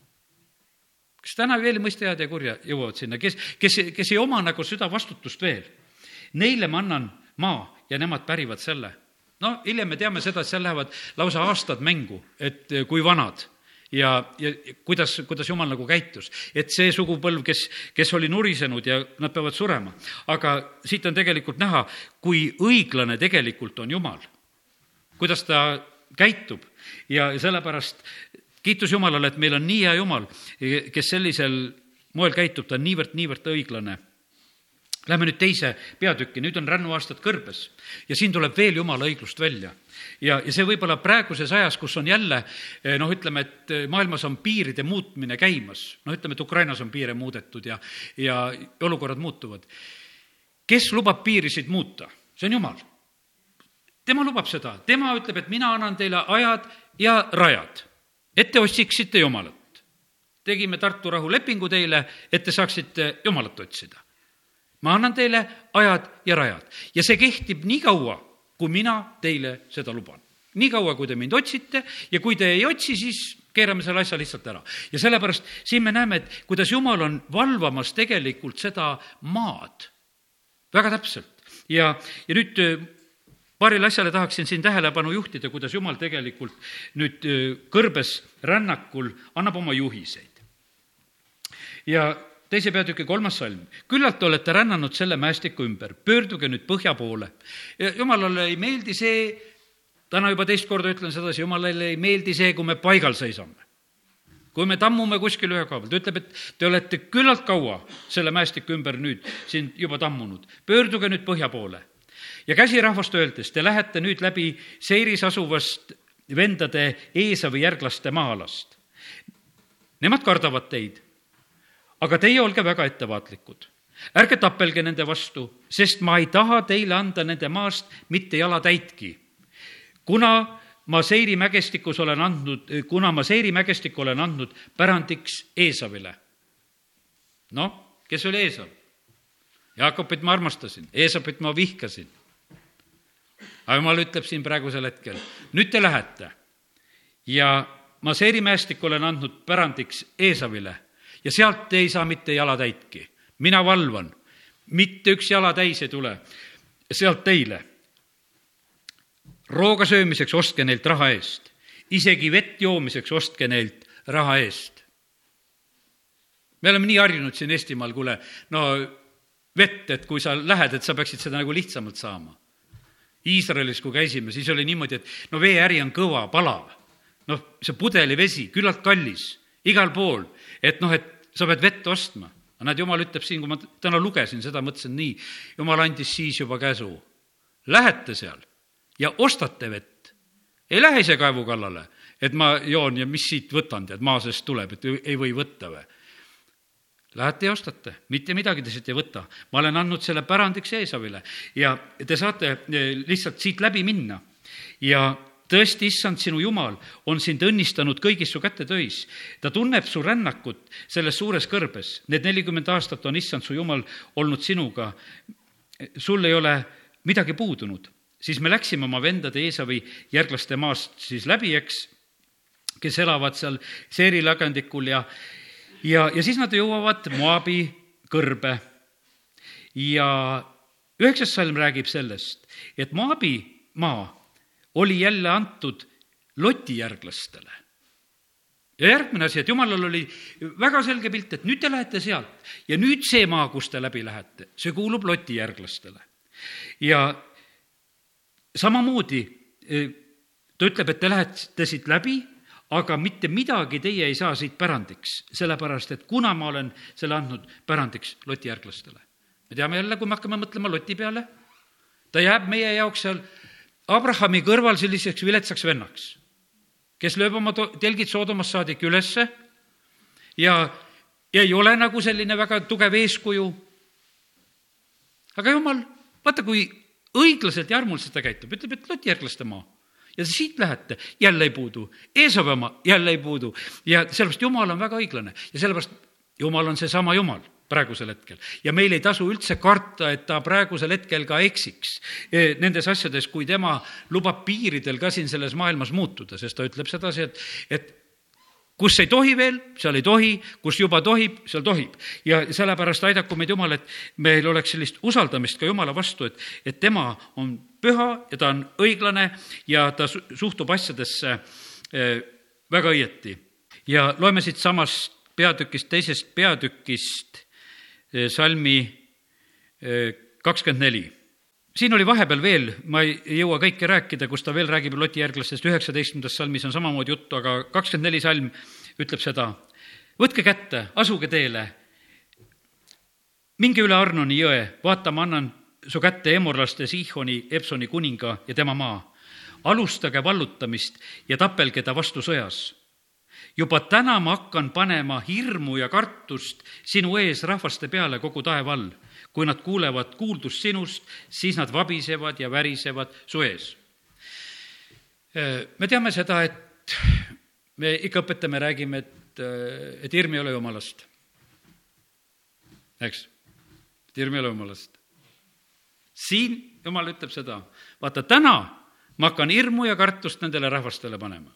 kes täna veel ei mõista head ja kurja, jõuavad sinna, kes, kes, kes ei oma nagu südavastutust veel, neile ma annan maa ja nemad pärivad selle no hiljem me teame seda, et seal lähevad lausa aastad mängu, et eh, kui vanad ja, ja kuidas, kuidas jumal nagu käitus. et see sugupõlv, kes, kes oli nurisenud ja nad peavad surema. aga siit on tegelikult näha, kui õiglane tegelikult on jumal. Kuidas ta käitub ja sellepärast kiitus Jumalale, et meil on nii hea Jumal, kes sellisel moel käitub, ta on niivõrd-niivõrd õiglane Lähme nüüd teise peatükki, nüüd on rännuaastad kõrbes ja siin tuleb veel jumala õiglust välja. ja, ja see võib-olla praeguses ajas, kus on jälle eh, noh, ütleme, et eh, maailmas on piiride muutmine käimas, noh, ütleme, et Ukrainas on piire muudetud ja, ja olukorrad muutuvad. kes lubab piirisid muuta? see on Jumal. Tema lubab seda, tema ütleb, et mina annan teile ajad ja rajad, et te otsiksite Jumalat. tegime Tartu rahulepingu teile, et te saaksite Jumalat otsida ma annan teile ajad ja rajad ja see kehtib nii kaua, kui mina teile seda luban. nii kaua, kui te mind otsite ja kui te ei otsi, siis keerame selle asja lihtsalt ära. ja sellepärast siin me näeme, et kuidas Jumal on valvamas tegelikult seda maad väga täpselt ja, ja nüüd paarile asjale tahaksin siin tähelepanu juhtida, kuidas Jumal tegelikult nüüd kõrbes rännakul annab oma juhiseid. ja teise peatüki kolmas salm. küllalt olete rännanud selle mäestiku ümber, pöörduge nüüd põhja poole. jumalale ei meeldi see, täna juba teist korda ütlen sedasi, jumalale ei meeldi see, kui me paigal seisame. kui me tammume kuskil ühe koha peal, ta ütleb, et te olete küllalt kaua selle mäestiku ümber nüüd siin juba tammunud, pöörduge nüüd põhja poole. Ja käsirahvast öeldes, te lähete nüüd läbi Seiris asuvast vendade Eesavi järglaste maa-alast. Nemad kardavad teid, aga teie olge väga ettevaatlikud. ärge tapelge nende vastu, sest ma ei taha teile anda nende maast mitte jalatäitki. kuna ma Seiri mägestikus olen andnud, kuna ma Seiri mägestikku olen andnud pärandiks Eesavile. noh, kes oli Eesav? Jaakobit ma armastasin, Eesapit ma vihkasin. Aga jumal ütleb siin praegusel hetkel, nüüd te lähete ja ma Seiri mäestikku olen andnud pärandiks Eesavile ja sealt ei saa mitte jalatäitki. mina valvan, mitte üks jala täis ei tule sealt teile rooga söömiseks ostke neilt raha eest, isegi vett joomiseks ostke neilt raha eest. me oleme nii harjunud siin Eestimaal, kuule, no vett, et kui sa lähed, et sa peaksid seda nagu lihtsamalt saama. Iisraelis, kui käisime, siis oli niimoodi, et no veeäri on kõva, palav. noh, see pudelivesi, küllalt kallis, igal pool, et noh, et sa pead vett ostma. aga näed, jumal ütleb siin, kui ma täna lugesin seda, mõtlesin nii, jumal andis siis juba käsu. Lähete seal ja ostate vett. ei lähe ise kaevu kallale, et ma joon ja mis siit võtan, tead, maa seest tuleb, et ei või võtta või. Lähete ja ostate, mitte midagi te siit ei võta. ma olen andnud selle pärandiks Eesavile ja te saate eh, lihtsalt siit läbi minna ja tõesti, issand, sinu jumal on sind õnnistanud kõigis su kätetöis. ta tunneb su rännakut selles suures kõrbes. Need nelikümmend aastat on issand su jumal olnud sinuga. sul ei ole midagi puudunud siis me läksime oma vendade Eesavi järglaste maast siis läbi, eks, kes elavad seal Seeri lagendikul ja, ja, ja siis nad jõuavad Moabi kõrbe. ja üheksas salm räägib sellest, et Moabi maa oli jälle antud Loti järglastele ja järgmine asi, et jumalal oli väga selge pilt, et nüüd te lähete sealt ja nüüd see maa, kus te läbi lähete, see kuulub Loti järglastele. ja samamoodi e, ta ütleb, et te lähete siit läbi, aga mitte midagi teie ei saa siit pärandiks, sellepärast et kuna ma olen selle andnud pärandiks Loti järglastele. me teame jälle, kui me hakkame mõtlema Loti peale, ta jääb meie jaoks seal Abrahami kõrval selliseks viletsaks vennaks, kes lööb oma telgid Soodomast saadik ülesse ja, ja ei ole nagu selline väga tugev eeskuju. aga jumal, vaata, kui õiglaselt ja armuliselt ta käitub, ütleb, et lotijärglaste maa. Ja siit lähete, jälle ei puudu, Eesovi oma jälle ei puudu. Ja sellepärast Jumal on väga õiglane. Ja sellepärast Jumal on seesama Jumal praegusel hetkel. ja meil ei tasu üldse karta, et ta praegusel hetkel ka eksiks e, nendes asjades, kui tema lubab piiridel ka siin selles maailmas muutuda, sest ta ütleb sedasi, et, et kus ei tohi veel, seal ei tohi, kus juba tohib, seal tohib. ja sellepärast aidaku meid Jumal, et meil oleks sellist usaldamist ka Jumala vastu, et, et tema on püha ja ta on õiglane ja ta suhtub asjadesse eh, väga õieti. ja loeme siitsamast peatükist, teisest peatükist eh, salmi eh, kakskümmend neli siin oli vahepeal veel, ma ei jõua kõike rääkida, kus ta veel räägib Loti järglastest, üheksateistkümnendas salmis on samamoodi juttu, aga kakskümmend neli salm ütleb seda. võtke kätte, asuge teele, minge üle Arnoni jõe, vaata, ma annan su kätte emorlaste Sihoni, Epsoni kuninga ja tema maa. alustage vallutamist ja tapelge ta vastu sõjas. juba täna ma hakkan panema hirmu ja kartust sinu ees rahvaste peale kogu taeva all kui nad kuulevad kuuldust sinust, siis nad vabisevad ja värisevad su ees. me teame seda, et me ikka õpetame, räägime, et, et hirm ei ole jumalast. eks, et hirm ei ole jumalast. Siin jumal ütleb seda, vaata täna ma hakkan hirmu ja kartust nendele rahvastele panema.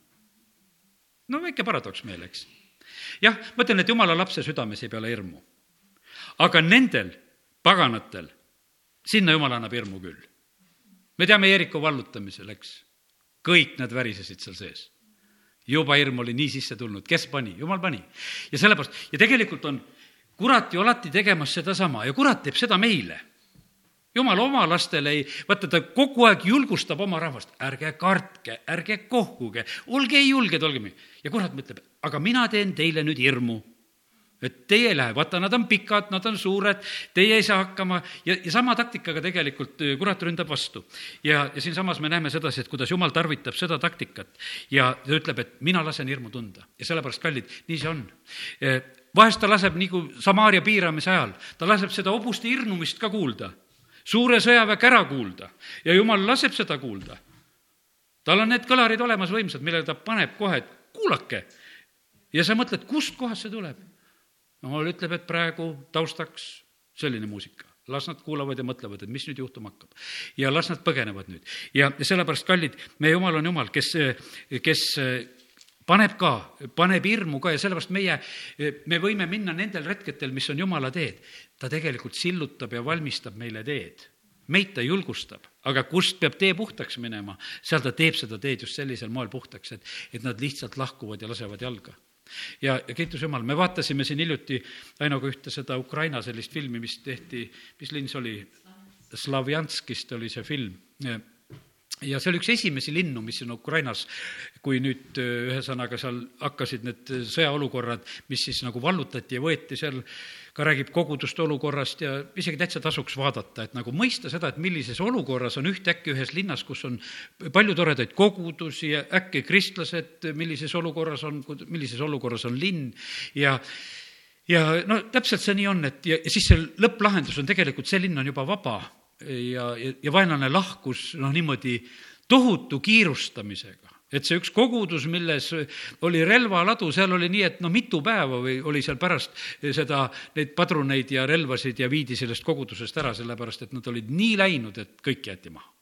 no väike paradoks meil, eks. jah, ma ütlen, et jumala lapse südames ei pea olla hirmu. aga nendel paganatel, sinna jumal annab hirmu küll. me teame Jeeriku vallutamisel, eks, kõik nad värisesid seal sees. juba hirm oli nii sisse tulnud, kes pani, jumal pani. ja sellepärast, ja tegelikult on kurat ju alati tegemas sedasama ja kurat teeb seda meile jumal oma lastele ei, vaata ta kogu aeg julgustab oma rahvast, ärge kartke, ärge kohkuge, olge julged, olge. ja kurat mõtleb, aga mina teen teile nüüd hirmu et teie ei lähe, vaata, nad on pikad, nad on suured, teie ei saa hakkama ja, ja sama taktikaga tegelikult äh, kurat ründab vastu. ja, ja siinsamas me näeme sedasi, et kuidas jumal tarvitab seda taktikat ja ta ütleb, et mina lasen hirmu tunda ja sellepärast, kallid, nii see on. Äh, vahest ta laseb nagu Samaaria piiramise ajal, ta laseb seda hobuste hirmumist ka kuulda, suure sõjaväe kära kuulda ja jumal laseb seda kuulda. tal on need kõlarid olemas võimsad, millele ta paneb kohe, et kuulake. ja sa mõtled, kust kohast see tuleb jumal ütleb, et praegu taustaks selline muusika las nad kuulavad ja mõtlevad, et mis nüüd juhtuma hakkab. ja las nad põgenevad nüüd. ja sellepärast, kallid, meie jumal on jumal, kes, kes paneb ka, paneb hirmu ka ja sellepärast meie, me võime minna nendel retkedel, mis on jumala teed. ta tegelikult sillutab ja valmistab meile teed. meid ta julgustab, aga kust peab tee puhtaks minema, seal ta teeb seda teed just sellisel moel puhtaks, et, et nad lihtsalt lahkuvad ja lasevad jalga ja, ja kiitus Jumal, me vaatasime siin hiljuti Ainoga ühte seda Ukraina sellist filmi, mis tehti, mis linn see oli? Slavjanskist oli see film ja see oli üks esimesi linnu, mis on Ukrainas, kui nüüd ühesõnaga seal hakkasid need sõjaolukorrad, mis siis nagu vallutati ja võeti seal ka räägib koguduste olukorrast ja isegi täitsa tasuks vaadata, et nagu mõista seda, et millises olukorras on ühtäkki ühes linnas, kus on palju toredaid kogudusi ja äkki kristlased, millises olukorras on, millises olukorras on linn. Ja ja no täpselt see nii on, et ja, ja siis see lõpplahendus on tegelikult, see linn on juba vaba ja, ja, ja vaenlane lahkus noh, niimoodi tohutu kiirustamisega. Et see üks kogudus, milles oli relvaladu, seal oli nii, et no mitu päeva või oli seal pärast seda, neid padruneid ja relvasid ja viidi sellest kogudusest ära, sellepärast et nad olid nii läinud, et kõik jäeti maha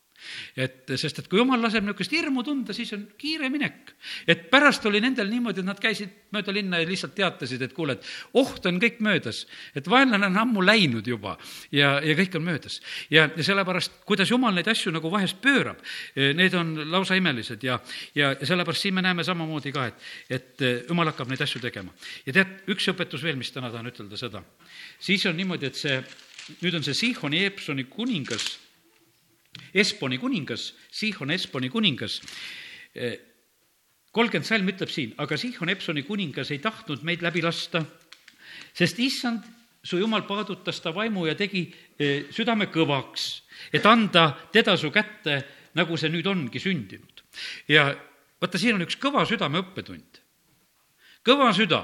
et sest, et kui jumal laseb niisugust hirmu tunda, siis on kiire minek. et pärast oli nendel niimoodi, et nad käisid mööda linna ja lihtsalt teatasid, et kuule, et oht on kõik möödas, et vaenlane on ammu läinud juba ja, ja kõik on möödas. ja, ja sellepärast, kuidas jumal neid asju nagu vahest pöörab, eh, need on lausa imelised ja, ja, ja sellepärast siin me näeme samamoodi ka, et, et eh, jumal hakkab neid asju tegema. ja tead, üks õpetus veel, mis täna tahan ütelda seda, siis on niimoodi, et see, nüüd on see Sihoni Eepsoni kuningas Esponi kuningas, Sihon Esponi kuningas, kolmkümmend salm ütleb siin, aga Sihon Epsoni kuningas ei tahtnud meid läbi lasta, sest issand, su jumal paadutas ta vaimu ja tegi e, südame kõvaks, et anda teda su kätte, nagu see nüüd ongi sündinud. ja vaata, siin on üks kõva südame õppetund. kõva süda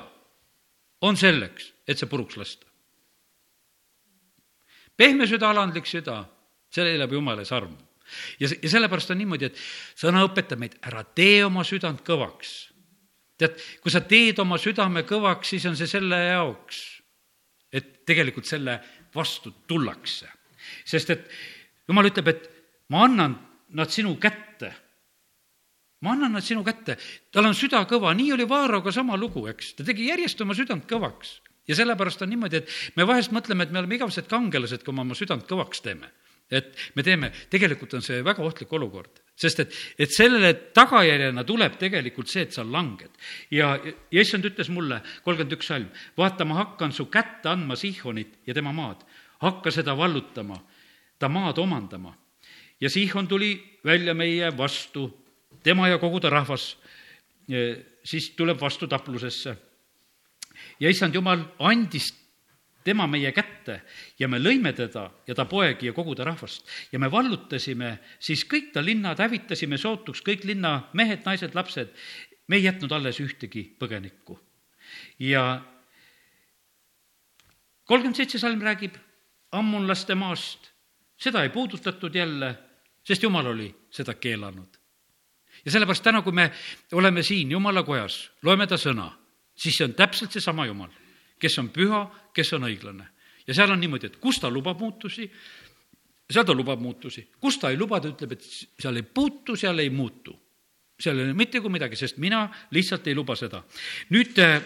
on selleks, et see puruks lasta. pehme süda, alandlik süda selle elab jumala ees armu. ja, ja sellepärast on niimoodi, et sõna õpetab meid, ära tee oma südant kõvaks. tead, kui sa teed oma südame kõvaks, siis on see selle jaoks, et tegelikult selle vastu tullakse. sest et jumal ütleb, et ma annan nad sinu kätte ma annan nad sinu kätte, tal on süda kõva, nii oli Vaaroga sama lugu, eks, ta tegi järjest oma südant kõvaks. ja sellepärast on niimoodi, et me vahest mõtleme, et me oleme igavesed kangelased, kui me oma südant kõvaks teeme et me teeme, tegelikult on see väga ohtlik olukord, sest et, et selle tagajärjena tuleb tegelikult see, et sa langed. ja, ja issand ütles mulle, kolmkümmend üks salm, vaata, ma hakkan su kätte andma Sihonit ja tema maad, hakka seda vallutama, ta maad omandama. ja Sihon tuli välja meie vastu, tema ja kogu ta rahvas, siis tuleb vastu taplusesse. ja issand jumal andis tema meie kätte ja me lõime teda ja ta poegi ja kogu ta rahvast. ja me vallutasime siis kõik ta linnad, hävitasime sootuks kõik linna mehed, naised, lapsed. me ei jätnud alles ühtegi põgenikku. ja kolmkümmend seitse salm räägib ammunlaste maast, seda ei puudutatud jälle, sest jumal oli seda keelanud. ja sellepärast täna, kui me oleme siin jumala kojas, loeme ta sõna, siis see on täpselt seesama jumal kes on püha, kes on õiglane. ja seal on niimoodi, et kus ta lubab muutusi, seal ta lubab muutusi, kus ta ei luba, ta ütleb, et seal ei puutu, seal ei muutu. seal ei ole mitte kui midagi, sest mina lihtsalt ei luba seda. nüüd äh,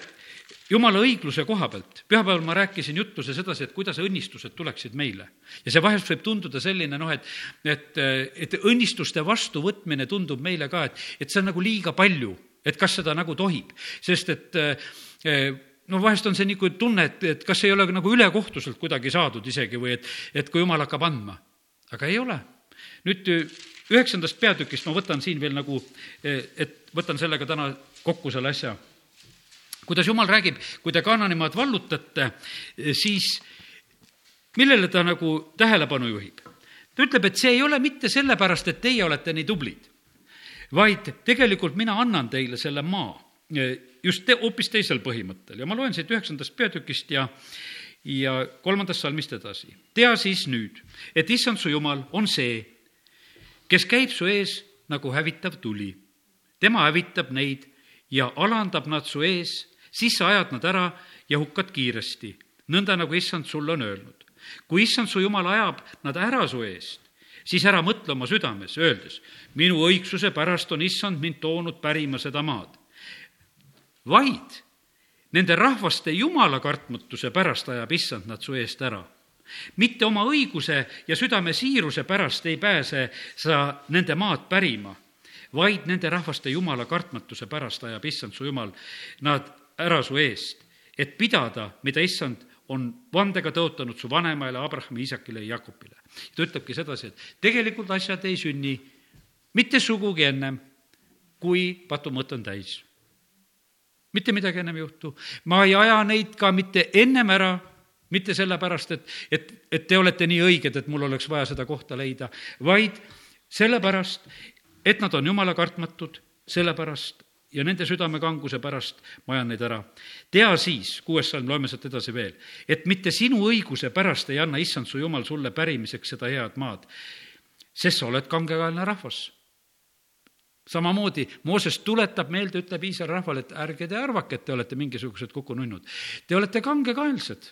jumala õigluse koha pealt, pühapäeval ma rääkisin jutluse sedasi, et kuidas õnnistused tuleksid meile. ja see vahest võib tunduda selline noh, et, et, et õnnistuste vastuvõtmine tundub meile ka, et, et see on nagu liiga palju, et kas seda nagu tohib, sest et äh, no vahest on see nagu tunne, et, et kas ei ole nagu ülekohtuselt kuidagi saadud isegi või et, et kui jumal hakkab andma. aga ei ole. nüüd üheksandast peatükist ma võtan siin veel nagu, et võtan sellega täna kokku selle asja. kuidas jumal räägib, kui te Kananimaad vallutate, siis millele ta nagu tähelepanu juhib? ta ütleb, et see ei ole mitte sellepärast, et teie olete nii tublid, vaid tegelikult mina annan teile selle maa just te, hoopis teisel põhimõttel ja ma loen siit üheksandast peatükist ja ja kolmandast salmist edasi. tea siis nüüd, et issand su jumal on see, kes käib su ees nagu hävitav tuli. tema hävitab neid ja alandab nad su ees, siis sa ajad nad ära ja hukkad kiiresti, nõnda nagu issand sulle on öelnud. kui issand su jumal ajab nad ära su eest, siis ära mõtle oma südames, öeldes, minu õigsuse pärast on issand mind toonud pärima seda maad. Vaid nende rahvaste jumala kartmatuse pärast ajab issand nad su eest ära mitte oma õiguse ja südame siiruse pärast ei pääse sa nende maad pärima, vaid nende rahvaste jumala kartmatuse pärast ajab issand su jumal nad ära su eest, et pidada, mida issand on vandega tõotanud su vanemaile Abrahami, Iisakile ja Jakobile. ta ütlebki sedasi, et tegelikult asjad ei sünni mitte sugugi ennem, kui patumõte on täis. Mitte midagi ennem ei juhtu, ma ei aja neid ka mitte ennem ära, mitte sellepärast, et, et, et te olete nii õiged, et mul oleks vaja seda kohta leida, vaid sellepärast, et nad on jumala kartmatud, sellepärast ja nende südamekanguse pärast ma ajan neid ära. tea siis, kuues salm, loeme sealt edasi veel, et mitte sinu õiguse pärast ei anna issand su jumal sulle pärimiseks seda head maad, sest sa oled kangekaelne rahvas samamoodi Mooses tuletab meelde, ütleb Iisraeli rahvale, et ärge te arvake, et te olete mingisugused kukununnud. Te olete kangekaelsed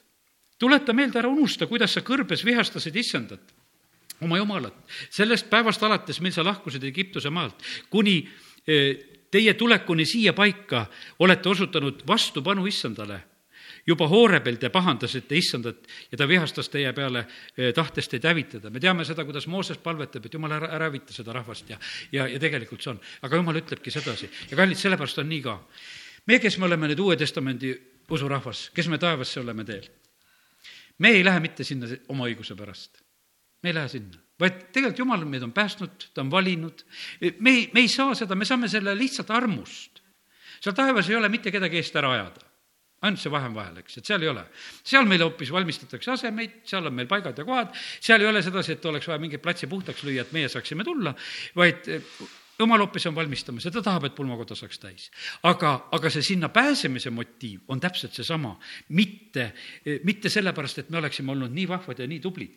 tuleta meelde, ära unusta, kuidas sa kõrbes vihastasid issandat, oma jumalat. sellest päevast alates, mil sa lahkusid Egiptuse maalt, kuni eh, teie tulekuni siia paika olete osutanud vastupanu issandale juba Hoorebel te pahandasite issandat ja ta vihastas teie peale, eh, tahtes teid hävitada. me teame seda, kuidas Mooses palvetab, et jumal, ära, ära hävita seda rahvast ja, ja, ja tegelikult see on. aga jumal ütlebki sedasi ja kallid, sellepärast on nii ka. meie, kes me oleme nüüd Uue Testamendi usurahvas, kes me taevasse oleme teel me ei lähe mitte sinna oma õiguse pärast. me ei lähe sinna, vaid tegelikult Jumal meid on päästnud, ta on valinud. me ei, me ei saa seda, me saame selle lihtsalt armust. seal taevas ei ole mitte kedagi eest ära ajada ainult see vahe on vahel, eks, et seal ei ole. seal meile hoopis valmistatakse asemeid, seal on meil paigad ja kohad, seal ei ole sedasi, et oleks vaja mingit platsi puhtaks lüüa, et meie saaksime tulla, vaid jumal hoopis on valmistamas ja ta tahab, et pulmakoda saaks täis. aga, aga see sinna pääsemise motiiv on täpselt seesama, mitte, mitte sellepärast, et me oleksime olnud nii vahvad ja nii tublid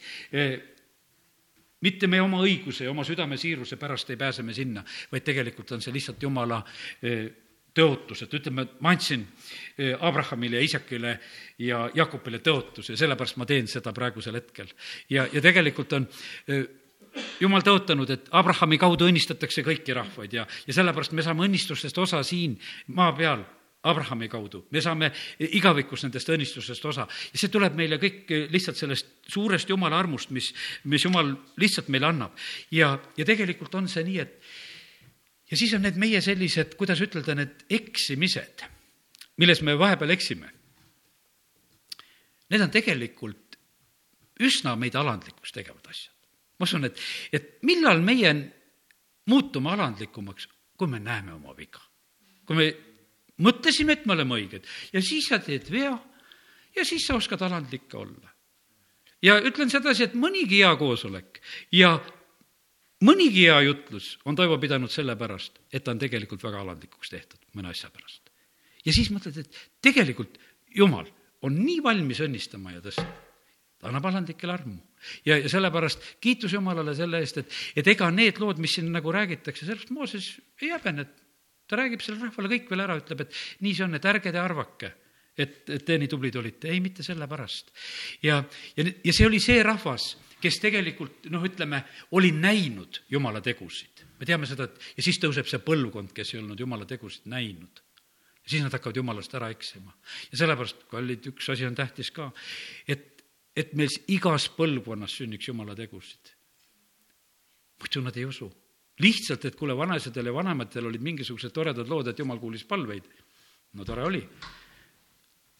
mitte me oma õiguse ja oma südame siiruse pärast ei pääse me sinna, vaid tegelikult on see lihtsalt jumala tõotus, et ütleme, et ma andsin Abrahamile ja Iisakile ja Jakobile tõotuse ja sellepärast ma teen seda praegusel hetkel. ja, ja tegelikult on jumal tõotanud, et Abrahami kaudu õnnistatakse kõiki rahvaid ja, ja sellepärast me saame õnnistustest osa siin maa peal Abrahami kaudu, me saame igavikus nendest õnnistustest osa ja see tuleb meile kõik lihtsalt sellest suurest jumala armust, mis, mis jumal lihtsalt meile annab. ja, ja tegelikult on see nii, et ja siis on need meie sellised, kuidas ütelda, need eksimised, milles me vahepeal eksime. Need on tegelikult üsna meid alandlikuks tegevad asjad ma usun, et, et millal meie muutume alandlikumaks, kui me näeme oma viga. kui me mõtlesime, et me oleme õiged ja siis sa teed vea ja siis sa oskad alandlik olla. ja ütlen sedasi, et mõnigi hea koosolek ja mõnigi hea jutlus on Toivo pidanud sellepärast, et ta on tegelikult väga alandlikuks tehtud mõne asja pärast. ja siis mõtled, et tegelikult Jumal on nii valmis õnnistama ja tõstma ta annab alandlikele armu. ja, ja sellepärast kiitus Jumalale selle eest, et, et ega need lood, mis siin nagu räägitakse, sellest Mooses ei häbene, et ta räägib sellele rahvale kõik veel ära, ütleb, et nii see on, et ärge te arvake, et, et te nii tublid olite, ei, mitte sellepärast. ja, ja, ja see oli see rahvas, kes tegelikult noh, ütleme, oli näinud Jumala tegusid. me teame seda, et ja siis tõuseb see põlvkond, kes ei olnud Jumala tegusid näinud siis nad hakkavad jumalast ära eksima. ja sellepärast, kallid, üks asi on tähtis ka, et et meil igas põlvkonnas sünniks jumala tegusid. muidu nad ei usu. lihtsalt, et kuule, vanaisadel ja vanematel olid mingisugused toredad lood, et jumal kuulis palveid. no tore oli.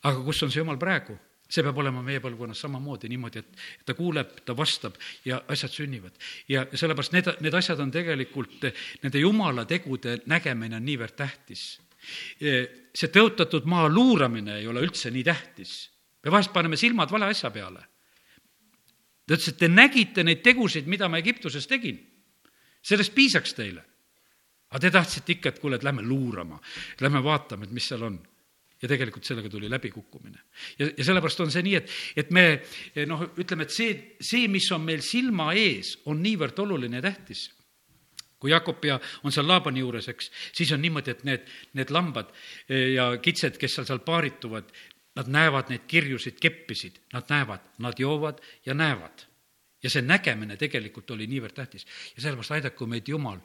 aga kus on see jumal praegu? See peab olema meie põlvkonnas samamoodi niimoodi, et, ta kuuleb, ta vastab ja asjad sünnivad. ja sellepärast need, need asjad on tegelikult, nende jumala tegude nägemine on niivõrd tähtis see tõotatud maa luuramine ei ole üldse nii tähtis. me vahest paneme silmad vale asja peale. ta ütles, et te nägite neid tegusid, mida ma Egiptuses tegin. sellest piisaks teile. aga te tahtsite ikka, et kuule, et lähme luurama, lähme vaatame, et mis seal on ja tegelikult sellega tuli läbikukkumine. ja, ja sellepärast on see nii, et, et me noh, ütleme, et see, see, mis on meil silma ees, on niivõrd oluline ja tähtis kui Jakob ja on seal Laabani juures, eks, siis on niimoodi, et need, need lambad ja kitsed, kes seal, seal paarituvad, nad näevad neid kirjusid keppisid, nad näevad, nad joovad ja näevad. ja see nägemine tegelikult oli niivõrd tähtis ja sellepärast aidaku meid Jumal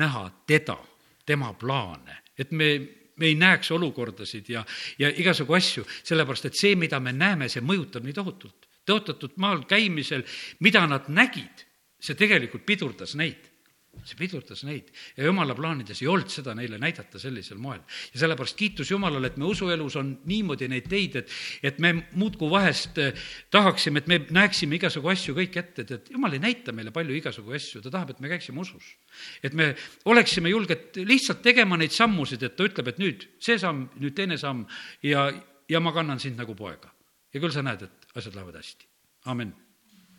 näha teda, tema plaane, et me me ei näeks olukordasid ja, ja igasugu asju, sellepärast et see, mida me näeme, see mõjutab nii tohutult. tõotatud maal käimisel, mida nad nägid, see tegelikult pidurdas neid see pidurdas neid ja jumala plaanides ei olnud seda neile näidata sellisel moel. ja sellepärast kiitus Jumalale, et me usuelus on niimoodi neid teid, et, et me muudkui vahest eh, tahaksime, et me näeksime igasugu asju kõik ette, et, et Jumal ei näita meile palju igasugu asju, ta tahab, et me käiksime usus. et me oleksime julged lihtsalt tegema neid sammusid, et ta ütleb, et nüüd see samm, nüüd teine samm ja, ja ma kannan sind nagu poega. ja küll sa näed, et asjad lähevad hästi. amin